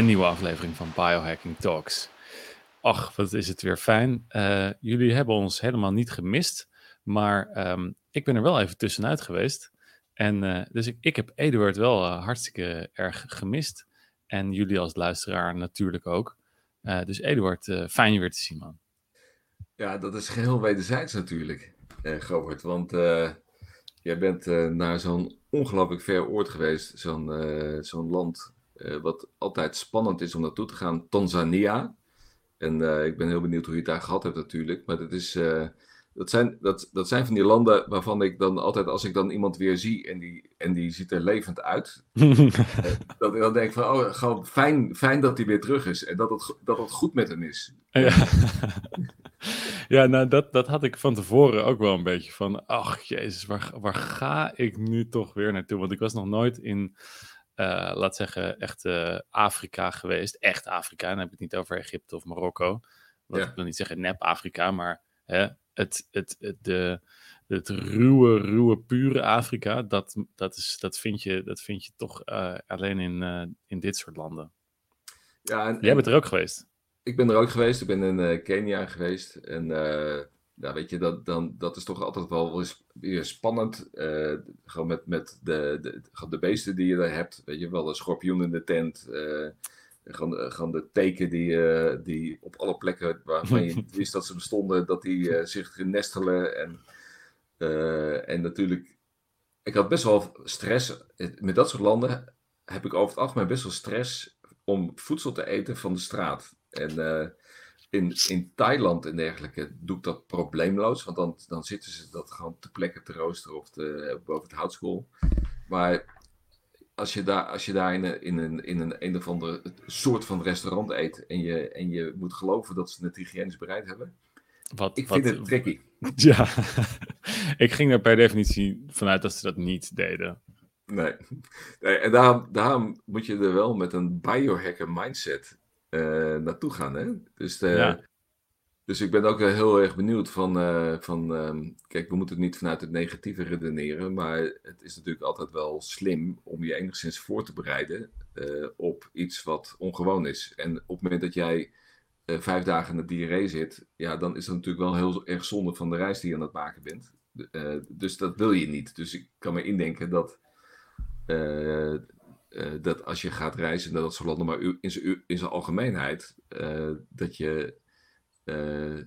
Een nieuwe aflevering van Biohacking Talks. Ach, wat is het weer fijn. Uh, jullie hebben ons helemaal niet gemist, maar um, ik ben er wel even tussenuit geweest. En uh, dus ik, ik heb Eduard wel uh, hartstikke erg gemist. En jullie als luisteraar natuurlijk ook. dus Eduard, fijn je weer te zien, man. Ja, dat is geheel wederzijds natuurlijk, uh, Govert. Want jij bent naar zo'n ongelooflijk ver oord geweest. Zo'n zo'n land wat altijd spannend is om naartoe te gaan. Tanzania. En uh, ik ben heel benieuwd hoe je het daar gehad hebt natuurlijk. Maar dat, is, uh, dat, zijn, dat, dat zijn van die landen waarvan ik dan altijd, als ik dan iemand weer zie en die, en die ziet er levend uit, dat ik dan denk van, oh, gewoon fijn, fijn dat hij weer terug is en dat het, dat het goed met hem is. Ja, ja nou dat, dat had ik van tevoren ook wel een beetje van, ach jezus, waar, waar ga ik nu toch weer naartoe? Want ik was nog nooit in uh, laat zeggen, echt uh, Afrika geweest. Echt Afrika. Dan heb ik het niet over Egypte of Marokko. Wat ik wil niet zeggen nep Afrika, maar hè, het, het, het, de, het ruwe, ruwe, pure Afrika, dat, dat, is, dat, vind, je, dat vind je toch uh, alleen in, in dit soort landen. Ja, en, Jij bent er ook geweest. Ik ben er ook geweest. Ik ben in Kenia geweest. En ja, weet je, dat, dan, dat is toch altijd wel weer spannend. Uh, gewoon met, met de, de, de beesten die je daar hebt. Weet je wel, de schorpioen in de tent. Uh, gewoon, gewoon de teken die, uh, die op alle plekken waarvan je wist dat ze bestonden, dat die zich nestelen. En, en natuurlijk, ik had best wel stress. Met dat soort landen heb ik over het algemeen best wel stress om voedsel te eten van de straat. En in, in Thailand en dergelijke doe ik dat probleemloos. Want dan, dan zitten ze dat gewoon te plekken te roosteren of te, boven het houtskool. Maar als je daar, als je daar in, een, in, een, in een, een of andere soort van restaurant eet. En je, en je moet geloven dat ze het hygiënisch bereid hebben. Wat, ik vind het tricky. Ja, ik ging er per definitie vanuit dat ze dat niet deden. Nee, nee en daarom, daarom moet je er wel met een biohacker mindset naartoe gaan. Hè? Dus, de, dus ik ben ook heel erg benieuwd van, uh, van um, kijk, we moeten het niet vanuit het negatieve redeneren, maar het is natuurlijk altijd wel slim om je enigszins voor te bereiden op iets wat ongewoon is. En op het moment dat jij vijf dagen in de diarree zit, ja, dan is dat natuurlijk wel heel erg zonde van de reis die je aan het maken bent. dus dat wil je niet. Dus ik kan me indenken dat uh, dat als je gaat reizen naar dat soort landen, maar in zijn, algemeenheid, uh, dat je, uh,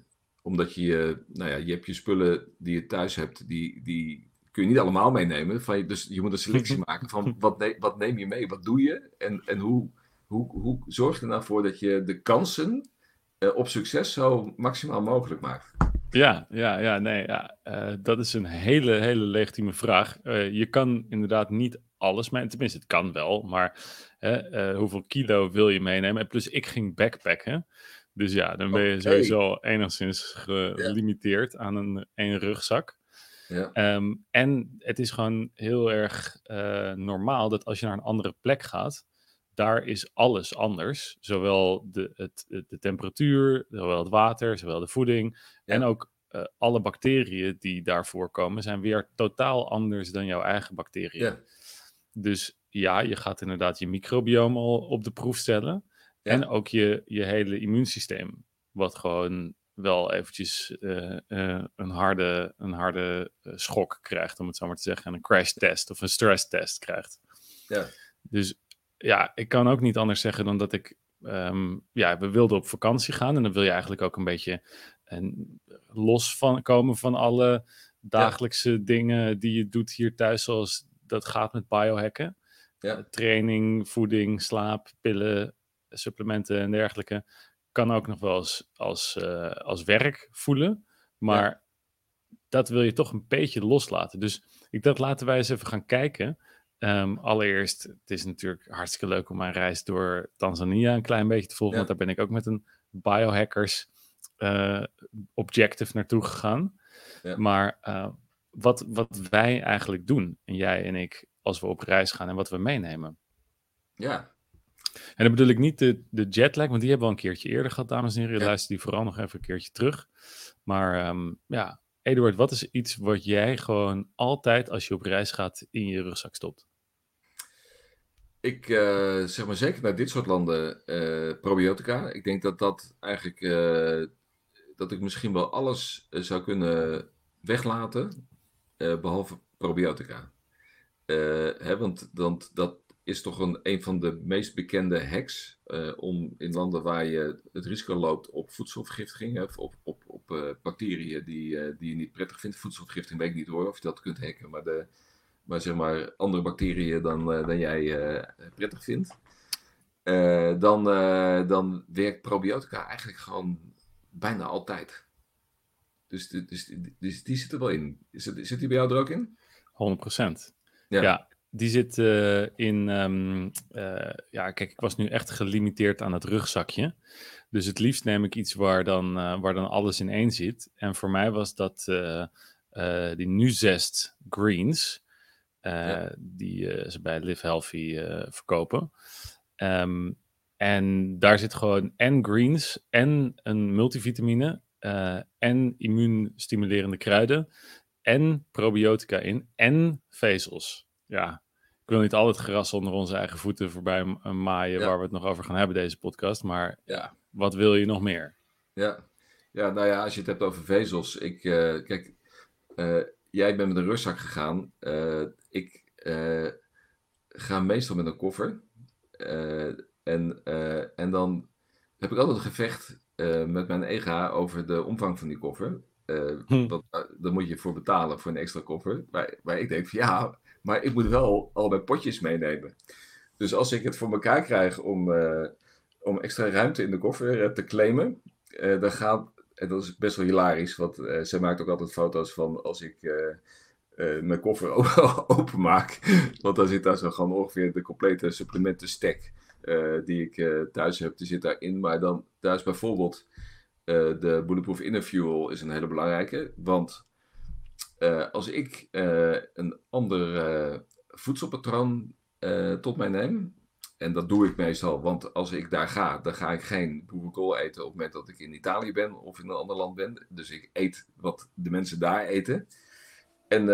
omdat je, nou ja, je hebt je spullen die je thuis hebt, die, die kun je niet allemaal meenemen. Van je, dus je moet een selectie maken van wat, ne wat neem je mee, wat doe je en, en hoe, hoe, hoe zorg je ervoor nou dat je de kansen op succes zo maximaal mogelijk maakt. Ja, ja, ja, nee, ja. Uh, dat is een hele, hele legitieme vraag. Uh, je kan inderdaad niet alles mee, tenminste het kan wel, maar hè, uh, hoeveel kilo wil je meenemen? En plus ik ging backpacken, dus ja, dan ben je okay. sowieso enigszins gelimiteerd aan een, een rugzak. Ja. Um, en het is gewoon heel erg normaal dat als je naar een andere plek gaat, daar is alles anders. Zowel de, het, de temperatuur, zowel het water, zowel de voeding. Ja. En ook uh, alle bacteriën die daar voorkomen, zijn weer totaal anders dan jouw eigen bacteriën. Ja. Dus ja, je gaat inderdaad je microbiome al op de proef stellen. Ja. En ook je, je hele immuunsysteem. Wat gewoon wel eventjes uh, uh, een harde, een harde schok krijgt, om het zo maar te zeggen. En een crash test of een stress test krijgt. Ja. Dus ja, ik kan ook niet anders zeggen dan dat ik. Um, ja, we wilden op vakantie gaan en dan wil je eigenlijk ook een beetje en, los van komen van alle dagelijkse ja. dingen die je doet hier thuis, zoals dat gaat met biohacken. Ja. Uh, training, voeding, slaap, pillen, supplementen en dergelijke. Kan ook nog wel eens als, uh, als werk voelen. Maar ja. dat wil je toch een beetje loslaten. Dus ik dacht, laten wij eens even gaan kijken Um, allereerst, het is natuurlijk hartstikke leuk om mijn reis door Tanzania een klein beetje te volgen. Ja. Want daar ben ik ook met een biohackers uh, objective naartoe gegaan. Ja. Maar uh, wat, wat wij eigenlijk doen, en jij en ik, als we op reis gaan en wat we meenemen. Ja. En dan bedoel ik niet de, de jetlag, want die hebben we al een keertje eerder gehad, dames en heren. Ja. Luister die vooral nog even een keertje terug. Maar um, ja, Eduard, wat is iets wat jij gewoon altijd als je op reis gaat in je rugzak stopt? ik uh, zeg maar zeker naar dit soort landen uh, probiotica. Ik denk dat dat eigenlijk, uh, dat ik misschien wel alles zou kunnen weglaten, behalve probiotica. Hè, want dan, dat is toch een, een van de meest bekende hacks om in landen waar je het risico loopt op voedselvergiftiging, of op, op, op bacteriën die, die je niet prettig vindt. Voedselvergiftiging weet ik niet hoor, of je dat kunt hacken, maar de maar zeg maar andere bacteriën dan, dan jij prettig vindt, dan, dan werkt probiotica eigenlijk gewoon bijna altijd. Dus, dus, dus die zit er wel in. Zit, zit die bij jou er ook in? 100%. Ja, ja die zit in. Um, ja, kijk, ik was nu echt gelimiteerd aan het rugzakje. Dus het liefst neem ik iets waar dan, waar dan alles in één zit. En voor mij was dat die Nuzest Greens. Uh, die ze bij Live Healthy verkopen. Um, en daar zit gewoon en greens en een multivitamine en immuunstimulerende kruiden en probiotica in en vezels. Ja, ik wil niet al het gras onder onze eigen voeten voorbij maaien ja. waar we het nog over gaan hebben deze podcast, maar ja. wat wil je nog meer? Ja. ja, nou ja, als je het hebt over vezels, ik, kijk, jij bent met een rugzak gegaan. Uh, ik ga meestal met een koffer. En, en dan heb ik altijd een gevecht met mijn EGA over de omvang van die koffer. Hm. dat, daar moet je voor betalen voor een extra koffer. Maar, maar ik denk van ja, maar ik moet wel al mijn potjes meenemen. Dus als ik het voor elkaar krijg om, om extra ruimte in de koffer te claimen, dan gaat en dat is best wel hilarisch, want zij maakt ook altijd foto's van als ik uh, mijn koffer openmaak. Want dan zit daar zo gewoon ongeveer de complete supplementen stack die ik thuis heb, die zit daarin. Maar dan thuis bijvoorbeeld de Bulletproof Inner Fuel is een hele belangrijke. Want als ik een ander voedselpatroon tot mij neem, en dat doe ik meestal, want als ik daar ga, dan ga ik geen boerenkool eten op het moment dat ik in Italië ben of in een ander land ben. Dus ik eet wat de mensen daar eten. En,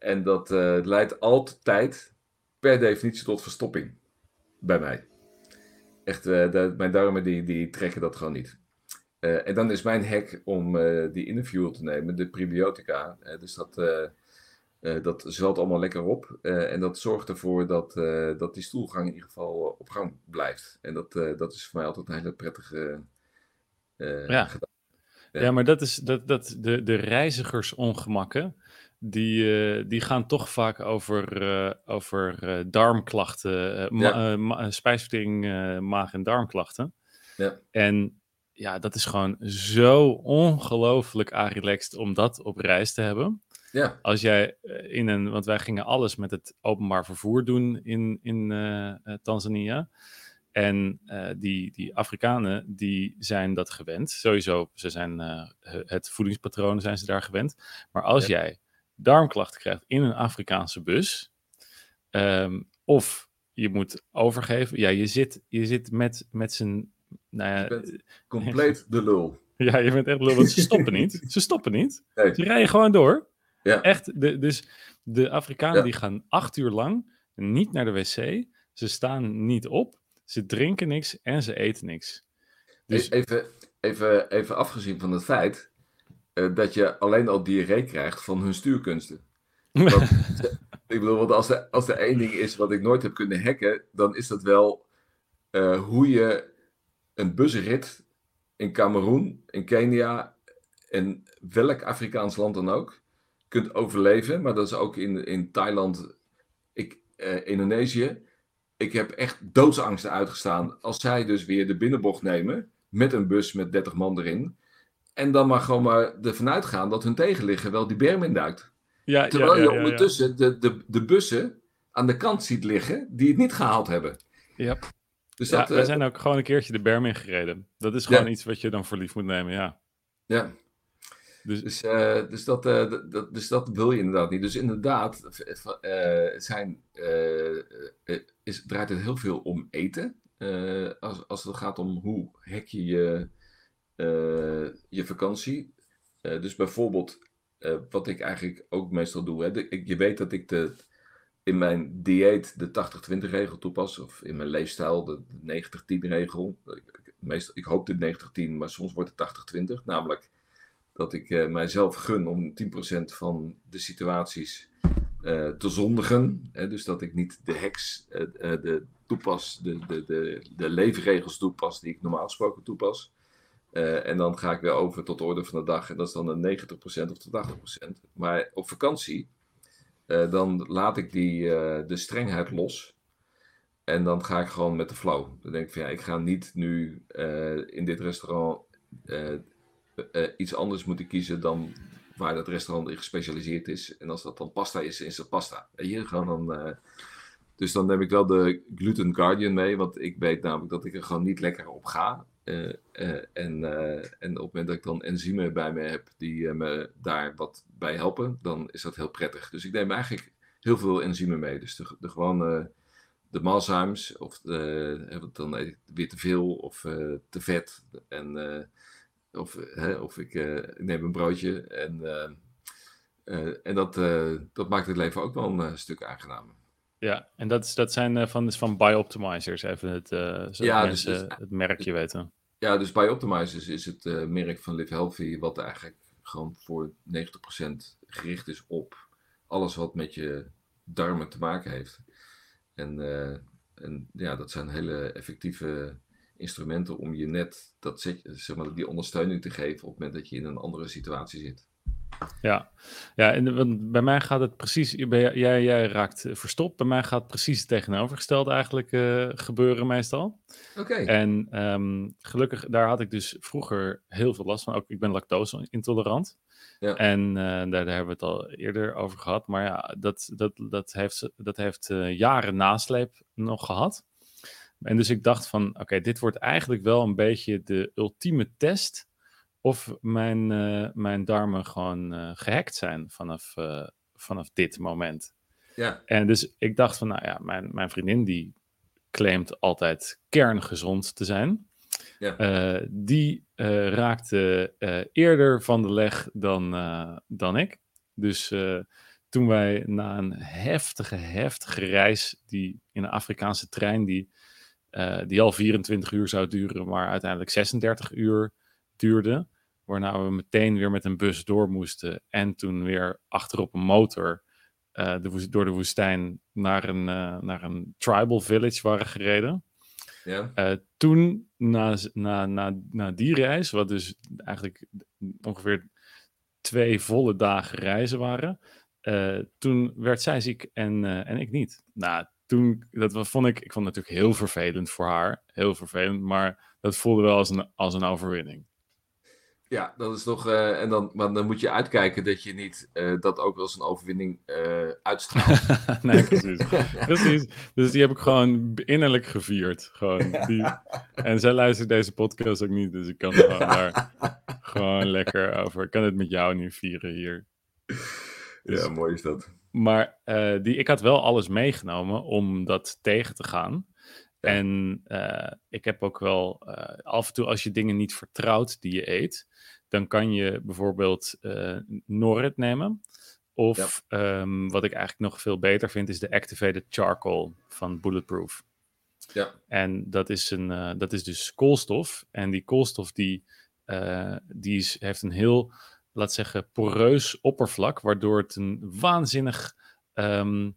en dat leidt altijd per definitie tot verstopping bij mij. Echt, de, mijn darmen die, die trekken dat gewoon niet. en dan is mijn hack om die interview te nemen, de probiotica. dus dat dat zwelt allemaal lekker op. En dat zorgt ervoor dat, dat die stoelgang in ieder geval op gang blijft. En dat, dat is voor mij altijd een hele prettige ja. Gedaan. Ja. ja. maar dat is dat, dat de, de reizigersongemakken. Die, die gaan toch vaak over, over darmklachten, ja. ma spijsvertering, maag- en darmklachten. Ja. En ja, dat is gewoon zo ongelooflijk relaxed om dat op reis te hebben. Ja. Als jij eh, in een, want wij gingen alles met het openbaar vervoer doen in, in Tanzania. En uh, die, die Afrikanen, die zijn dat gewend. Sowieso, ze zijn uh, het voedingspatroon zijn ze daar gewend. Maar als jij darmklachten krijgt in een Afrikaanse bus, um, of je moet overgeven, ja, je zit, je zit met, met zijn. Nou ja, je bent compleet de lul. Ja, je bent echt lul, want ze stoppen niet. Ze stoppen niet. Nee. Ze rijden gewoon door. Ja. Echt, de, dus de Afrikanen die gaan acht uur lang niet naar de wc. Ze staan niet op, ze drinken niks en ze eten niks. Dus... Even, even, even afgezien van het feit uh, dat je alleen al diarree krijgt van hun stuurkunsten. Want, ik bedoel, want als er, als er één ding is wat ik nooit heb kunnen hacken, dan is dat wel uh, hoe je een busrit in Cameroen, in Kenia en welk Afrikaans land dan ook, kunt overleven. Maar dat is ook in, in Thailand, ik, eh, Indonesië. Ik heb echt doodsangsten uitgestaan als zij dus weer de binnenbocht nemen met een bus met 30 man erin. En dan maar gewoon maar ervan uitgaan dat hun tegenligger wel die berm induikt. Ja, Terwijl ja, ja, je ondertussen de, de, de bussen aan de kant ziet liggen die het niet gehaald hebben. Ja. Dus dat, wij uh, zijn ook gewoon een keertje de berm ingereden. Dat is gewoon iets wat je dan voor lief moet nemen, ja. Ja, dus, dus, uh, dus, dat, uh, dat, dus dat wil je inderdaad niet. Dus inderdaad, zijn, is, draait het heel veel om eten. als, als het gaat om hoe hack je je, je vakantie. dus bijvoorbeeld, wat ik eigenlijk ook meestal doe. Hè, je weet dat ik de, in mijn dieet de 80-20 regel toepas, of in mijn leefstijl de 90-10 regel. Meestal, ik hoop de 90-10, maar soms wordt het 80-20. Namelijk dat ik mijzelf gun om 10% van de situaties te zondigen. Hè, dus dat ik niet de heks de toepas, de, de, de, de leefregels toepas die ik normaal gesproken toepas. En dan ga ik weer over tot de orde van de dag. En dat is dan een 90% of tot 80%. Maar op vakantie uh, dan laat ik die, uh, de strengheid los. En dan ga ik gewoon met de flow. Dan denk ik van ja, ik ga niet nu in dit restaurant iets anders moeten kiezen dan waar dat restaurant in gespecialiseerd is. En als dat dan pasta is, is het pasta. Hier gewoon dan. dus dan neem ik wel de Gluten Guardian mee, want ik weet namelijk dat ik er gewoon niet lekker op ga. Uh, en, uh, en op het moment dat ik dan enzymen bij me heb die me daar wat bij helpen, dan is dat heel prettig. Dus ik neem eigenlijk heel veel enzymen mee. Dus de, de gewone de malzymes, of de, dan weer te veel of te vet. En, of, of ik, ik, neem een broodje. En, en dat, dat maakt het leven ook wel een stuk aangenamer. Ja, en dat, is, dat zijn uh, van, van Bioptimizers, even het, zodat ja, dus mensen dus, het merkje weten. Ja, dus Bioptimizers is het uh, merk van Live Healthy, wat eigenlijk gewoon voor 90% gericht is op alles wat met je darmen te maken heeft. En, en ja, dat zijn hele effectieve instrumenten om je net dat, zeg maar, die ondersteuning te geven op het moment dat je in een andere situatie zit. Ja, ja en want bij mij gaat het precies, jij, jij raakt verstopt, bij mij gaat het precies het tegenovergestelde eigenlijk uh, gebeuren meestal. Oké. En um, gelukkig, daar had ik dus vroeger heel veel last van, ook ik ben lactose intolerant. Ja. En uh, daar, daar, hebben we het al eerder over gehad, maar ja, dat, dat, dat heeft, dat heeft uh, jaren nasleep nog gehad. En dus ik dacht van, oké, dit wordt eigenlijk wel een beetje de ultieme test of mijn, uh, mijn darmen gewoon uh, gehackt zijn vanaf, uh, vanaf dit moment. Ja. En dus ik dacht van, nou ja, mijn, mijn vriendin die claimt altijd kerngezond te zijn. Ja. die raakte eerder van de leg dan, dan ik. Dus toen wij na een heftige, heftige reis, die in een Afrikaanse trein, die, die al 24 uur zou duren, maar uiteindelijk 36 uur duurde, Waarna we meteen weer met een bus door moesten. En toen weer achterop een motor uh, de, door de woestijn naar een, uh, naar een tribal village waren gereden. Ja. Uh, toen, na, na, na, na die reis, wat dus eigenlijk ongeveer twee volle dagen reizen waren, toen werd zij ziek en, en ik niet. Nou, toen, dat vond ik, ik vond het natuurlijk heel vervelend voor haar, heel vervelend, maar dat voelde wel als een, als een overwinning. Ja, dat is toch. Uh, en dan, maar dan moet je uitkijken dat je niet uh, dat ook als een overwinning uh, uitstraalt. nee, precies. precies. Dus die heb ik gewoon innerlijk gevierd. Gewoon. Die... En zij luistert deze podcast ook niet, dus ik kan gewoon daar gewoon lekker over. Ik kan het met jou nu vieren hier. Dus... Ja, mooi is dat. Maar die, ik had wel alles meegenomen om dat tegen te gaan. En uh, ik heb ook wel uh, af en toe als je dingen niet vertrouwt die je eet, dan kan je bijvoorbeeld uh, Norrit nemen. Of ja. um, wat ik eigenlijk nog veel beter vind, is de Activated Charcoal van Bulletproof. Ja. En dat is, een, dat is dus koolstof. En die koolstof die, die is, heeft een heel, laat zeggen, poreus oppervlak, waardoor het een waanzinnig, um,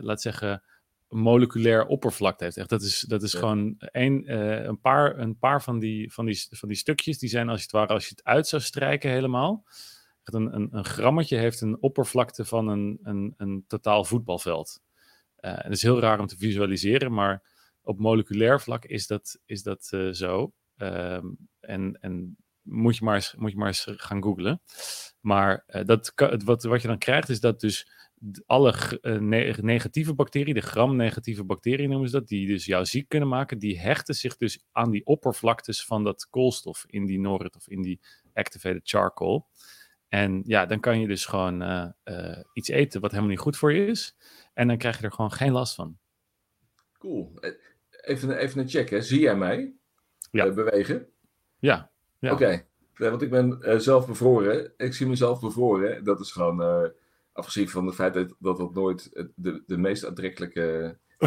laat zeggen, moleculair oppervlakte heeft. Echt, dat is, dat is gewoon een, uh, een, paar, een paar van die, van, die, van die stukjes, die zijn als het ware, als je het uit zou strijken helemaal. Echt een, een, een grammetje heeft een oppervlakte van een, een, een totaal voetbalveld. Uh, het is heel raar om te visualiseren, maar op moleculair vlak is dat, is dat uh, zo. Um, en, en moet je maar eens, moet je maar eens gaan googlen. Maar dat, wat, wat je dan krijgt is dat dus alle uh, negatieve bacteriën, de gram-negatieve bacteriën noemen ze dat, die dus jou ziek kunnen maken, die hechten zich dus aan die oppervlaktes van dat koolstof in die Norrit of in die activated charcoal. En ja, dan kan je dus gewoon uh, uh, iets eten wat helemaal niet goed voor je is. En dan krijg je er gewoon geen last van. Cool. Even, even een check, hè. Zie jij mij ja. bewegen? Ja. ja. Oké. Okay. want ik ben zelf bevroren. Ik zie mezelf bevroren. Dat is gewoon afgezien van het feit dat dat, dat nooit de, de meest aantrekkelijke.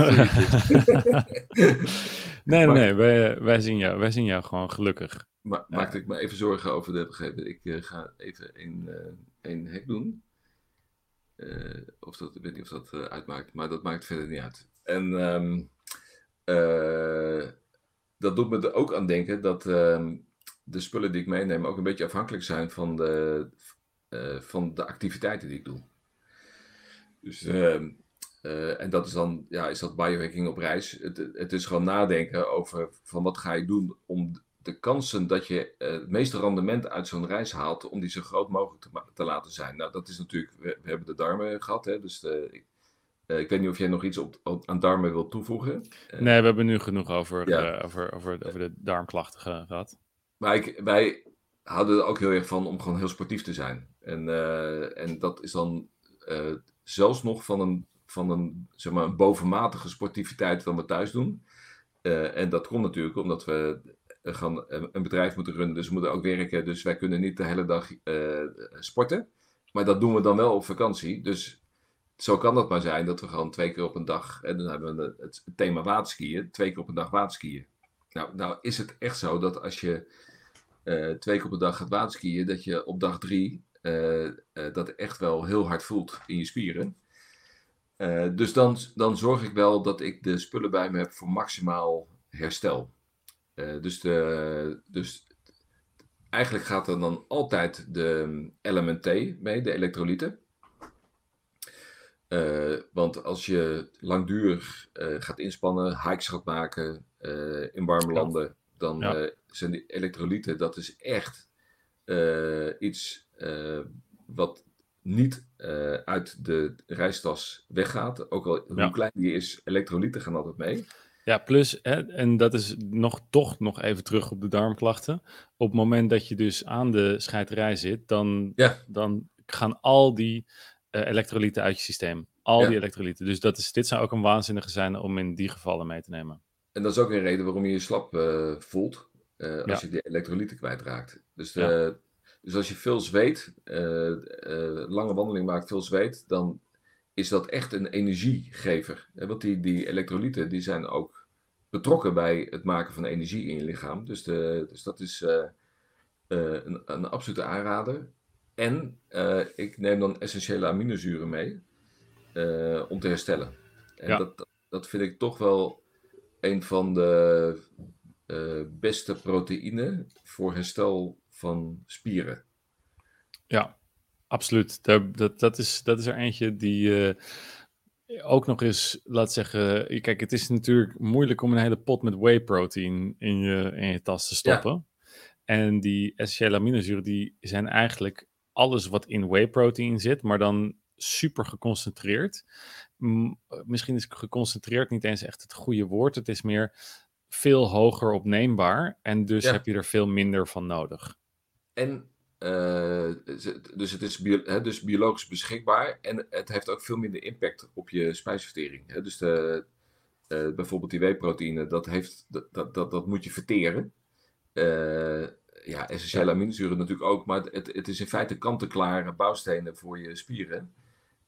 nee, nee, nee, wij, wij, zien jou, wij zien jou gewoon gelukkig. Maar maakte ik me even zorgen over de begrepen. Ik uh, ga even een, uh, een hek doen. Uh, of dat, ik weet niet of dat uitmaakt, maar dat maakt verder niet uit. En um, dat doet me er ook aan denken dat ehm, de spullen die ik meeneem ook een beetje afhankelijk zijn van de, van de activiteiten die ik doe. Dus, ehm, en dat is dan, ja, is dat biohacking op reis. Het, het is gewoon nadenken over van wat ga ik doen om de kansen dat je uh, het meeste rendement uit zo'n reis haalt, om die zo groot mogelijk te, te, laten zijn. Nou, dat is natuurlijk, we, hebben de darmen gehad, hè, dus de, ik, uh, ik, weet niet of jij nog iets op, op aan darmen wilt toevoegen. Nee, we hebben nu genoeg over, ja. over, over, over, de darmklachten gehad. Maar ik, wij houden er ook heel erg van om gewoon heel sportief te zijn. En, en dat is dan zelfs nog van een, van een, zeg maar, een bovenmatige sportiviteit dan we thuis doen. en dat komt natuurlijk omdat we gaan een bedrijf moeten runnen, dus we moeten ook werken. Dus wij kunnen niet de hele dag uh, sporten. Maar dat doen we dan wel op vakantie. Dus zo kan dat maar zijn dat we gewoon twee keer op een dag, en dan hebben we het thema waterskiën, twee keer op een dag waterskiën. Nou, nou is het echt zo dat als je twee keer op een dag gaat waterskiën, dat je op dag drie dat echt wel heel hard voelt in je spieren. dus dan, dan zorg ik wel dat ik de spullen bij me heb voor maximaal herstel. Dus, de, dus eigenlijk gaat er dan altijd de LMNT mee, de elektrolyten. Uh, want als je langdurig uh, gaat inspannen, hikes gaat maken in warme landen, dan ja. zijn die elektrolyten, dat is echt iets wat niet uit de reistas weggaat. Ook al hoe klein die is, elektrolyten gaan altijd mee. Ja, plus, hè, en dat is nog, toch nog even terug op de darmklachten. Op het moment dat je dus aan de scheiterij zit, dan, ja. dan gaan al die uh, elektrolyten uit je systeem. Al ja. die elektrolyten. Dus dat is, dit zou ook een waanzinnige zijn om in die gevallen mee te nemen. En dat is ook een reden waarom je je slap uh, voelt uh, als ja. je die elektrolyten kwijtraakt. Dus, de, dus als je veel zweet, lange wandeling maakt, veel zweet, dan is dat echt een energiegever. Want die, die elektrolyten die zijn ook betrokken bij het maken van energie in je lichaam. Dus, de, dus dat is uh, uh, een, een, absolute aanrader. En ik neem dan essentiële aminozuren mee om te herstellen. En ja. dat, dat vind ik toch wel een van de beste proteïnen voor herstel van spieren. Ja, Absoluut. Dat, dat, dat, is, dat is er eentje die uh, ook nog eens, laat zeggen, kijk, het is natuurlijk moeilijk om een hele pot met whey protein in je, in je tas te stoppen. Ja. En die essentiële aminozuren, die zijn eigenlijk alles wat in whey protein zit, maar dan super geconcentreerd. Misschien is geconcentreerd niet eens echt het goede woord. Het is meer veel hoger opneembaar en dus ja. heb je er veel minder van nodig. En uh, dus het is bio, hè, dus biologisch beschikbaar en het heeft ook veel minder impact op je spijsvertering. Hè. Dus de, uh, bijvoorbeeld die whey-proteïne, dat, heeft, dat, dat, dat, moet je verteren. Uh, ja, essentiële aminozuren natuurlijk ook, maar het, het is in feite kant-en-klare bouwstenen voor je spieren.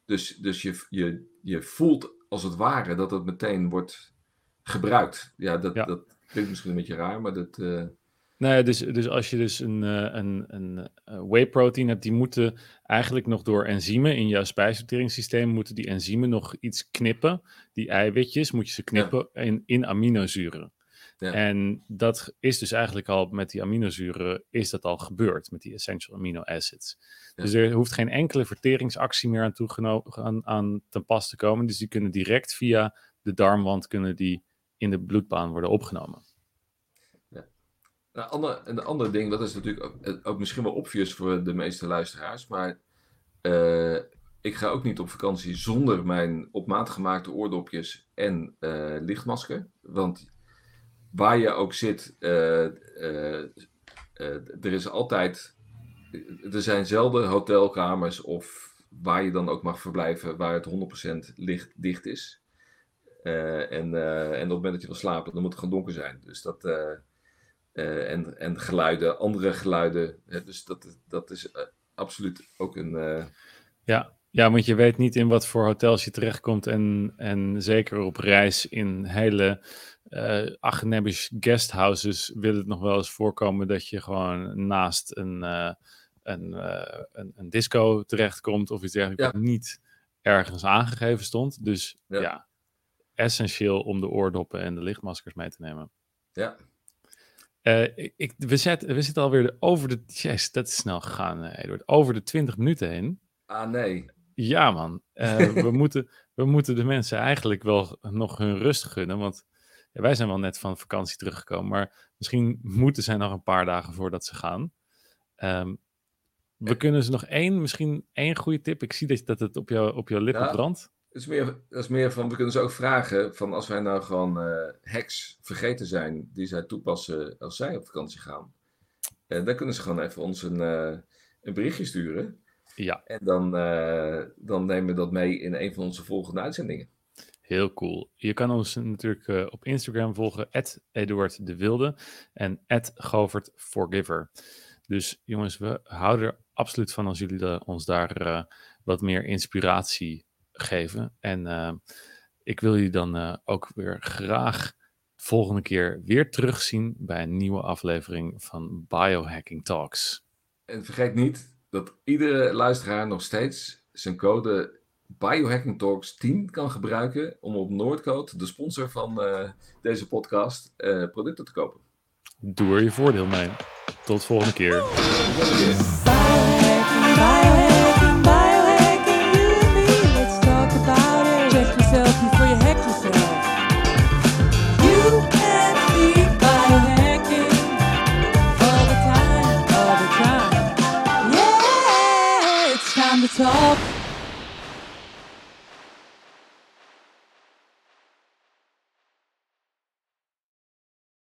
Dus, dus je, je, je voelt als het ware dat het meteen wordt gebruikt. Ja, dat, ja. dat klinkt misschien een beetje raar, maar dat... Nee, dus, dus als je dus een, een, een, een whey protein hebt, die moeten eigenlijk nog door enzymen in jouw spijsverteringssysteem, moeten die enzymen nog iets knippen. Die eiwitjes moet je ze knippen ja. in, in aminozuren. Ja. En dat is dus eigenlijk al met die aminozuren, is dat al gebeurd met die essential amino acids. Ja. Dus er hoeft geen enkele verteringsactie meer aan, aan, aan ten pas te komen. Dus die kunnen direct via de darmwand kunnen die in de bloedbaan worden opgenomen. Een ander, een ander ding, dat is natuurlijk ook, misschien wel obvious voor de meeste luisteraars, maar uh, ik ga ook niet op vakantie zonder mijn op maat gemaakte oordopjes en uh, lichtmasker. Want waar je ook zit, uh, er is altijd, er zijn zelden hotelkamers of waar je dan ook mag verblijven waar het 100% licht dicht is. en, en op het moment dat je wil slapen, dan moet het gewoon donker zijn. Dus dat uh, en, en geluiden, andere geluiden. Hè, dus dat, dat is uh, absoluut ook een. Uh... Ja, Ja, want je weet niet in wat voor hotels je terechtkomt. En, en zeker op reis in hele uh, Agnebisch guesthouses wil het nog wel eens voorkomen dat je gewoon naast een, een, een, een, disco terechtkomt of iets dergelijks ja. niet ergens aangegeven stond. Dus ja. ja. essentieel om de oordoppen en de lichtmaskers mee te nemen. Ja. Ik, we, zet, we zitten alweer over de... Yes, dat is snel gegaan, Eduard. Over de 20 minuten heen. Ah, nee. Ja, man. we, moeten, we moeten de mensen eigenlijk wel nog hun rust gunnen, want ja, wij zijn wel net van vakantie teruggekomen, maar misschien moeten zij nog een paar dagen voordat ze gaan. Um, we kunnen ze nog één, misschien één goede tip. Ik zie dat, dat het op, jou, op jouw lippen ja, brandt. Dat is, meer, dat is meer van, we kunnen ze ook vragen van als wij nou gewoon uh, hacks vergeten zijn die zij toepassen als zij op vakantie gaan. En dan kunnen ze gewoon even ons een, uh, een berichtje sturen. Ja. En dan, uh, dan nemen we dat mee in een van onze volgende uitzendingen. Heel cool. Je kan ons natuurlijk uh, op Instagram volgen, Eduard de Wilde en Govert Forgiver. Dus jongens, we houden er absoluut van als jullie de, ons daar uh, wat meer inspiratie geven. En uh, ik wil jullie dan ook weer graag volgende keer weer terugzien bij een nieuwe aflevering van Biohacking Talks. En vergeet niet dat iedere luisteraar nog steeds zijn code Biohacking Talks 10 kan gebruiken om op Noordcode, de sponsor van uh, deze podcast, uh, producten te kopen. Doe er je voordeel mee. Tot volgende keer. Talk.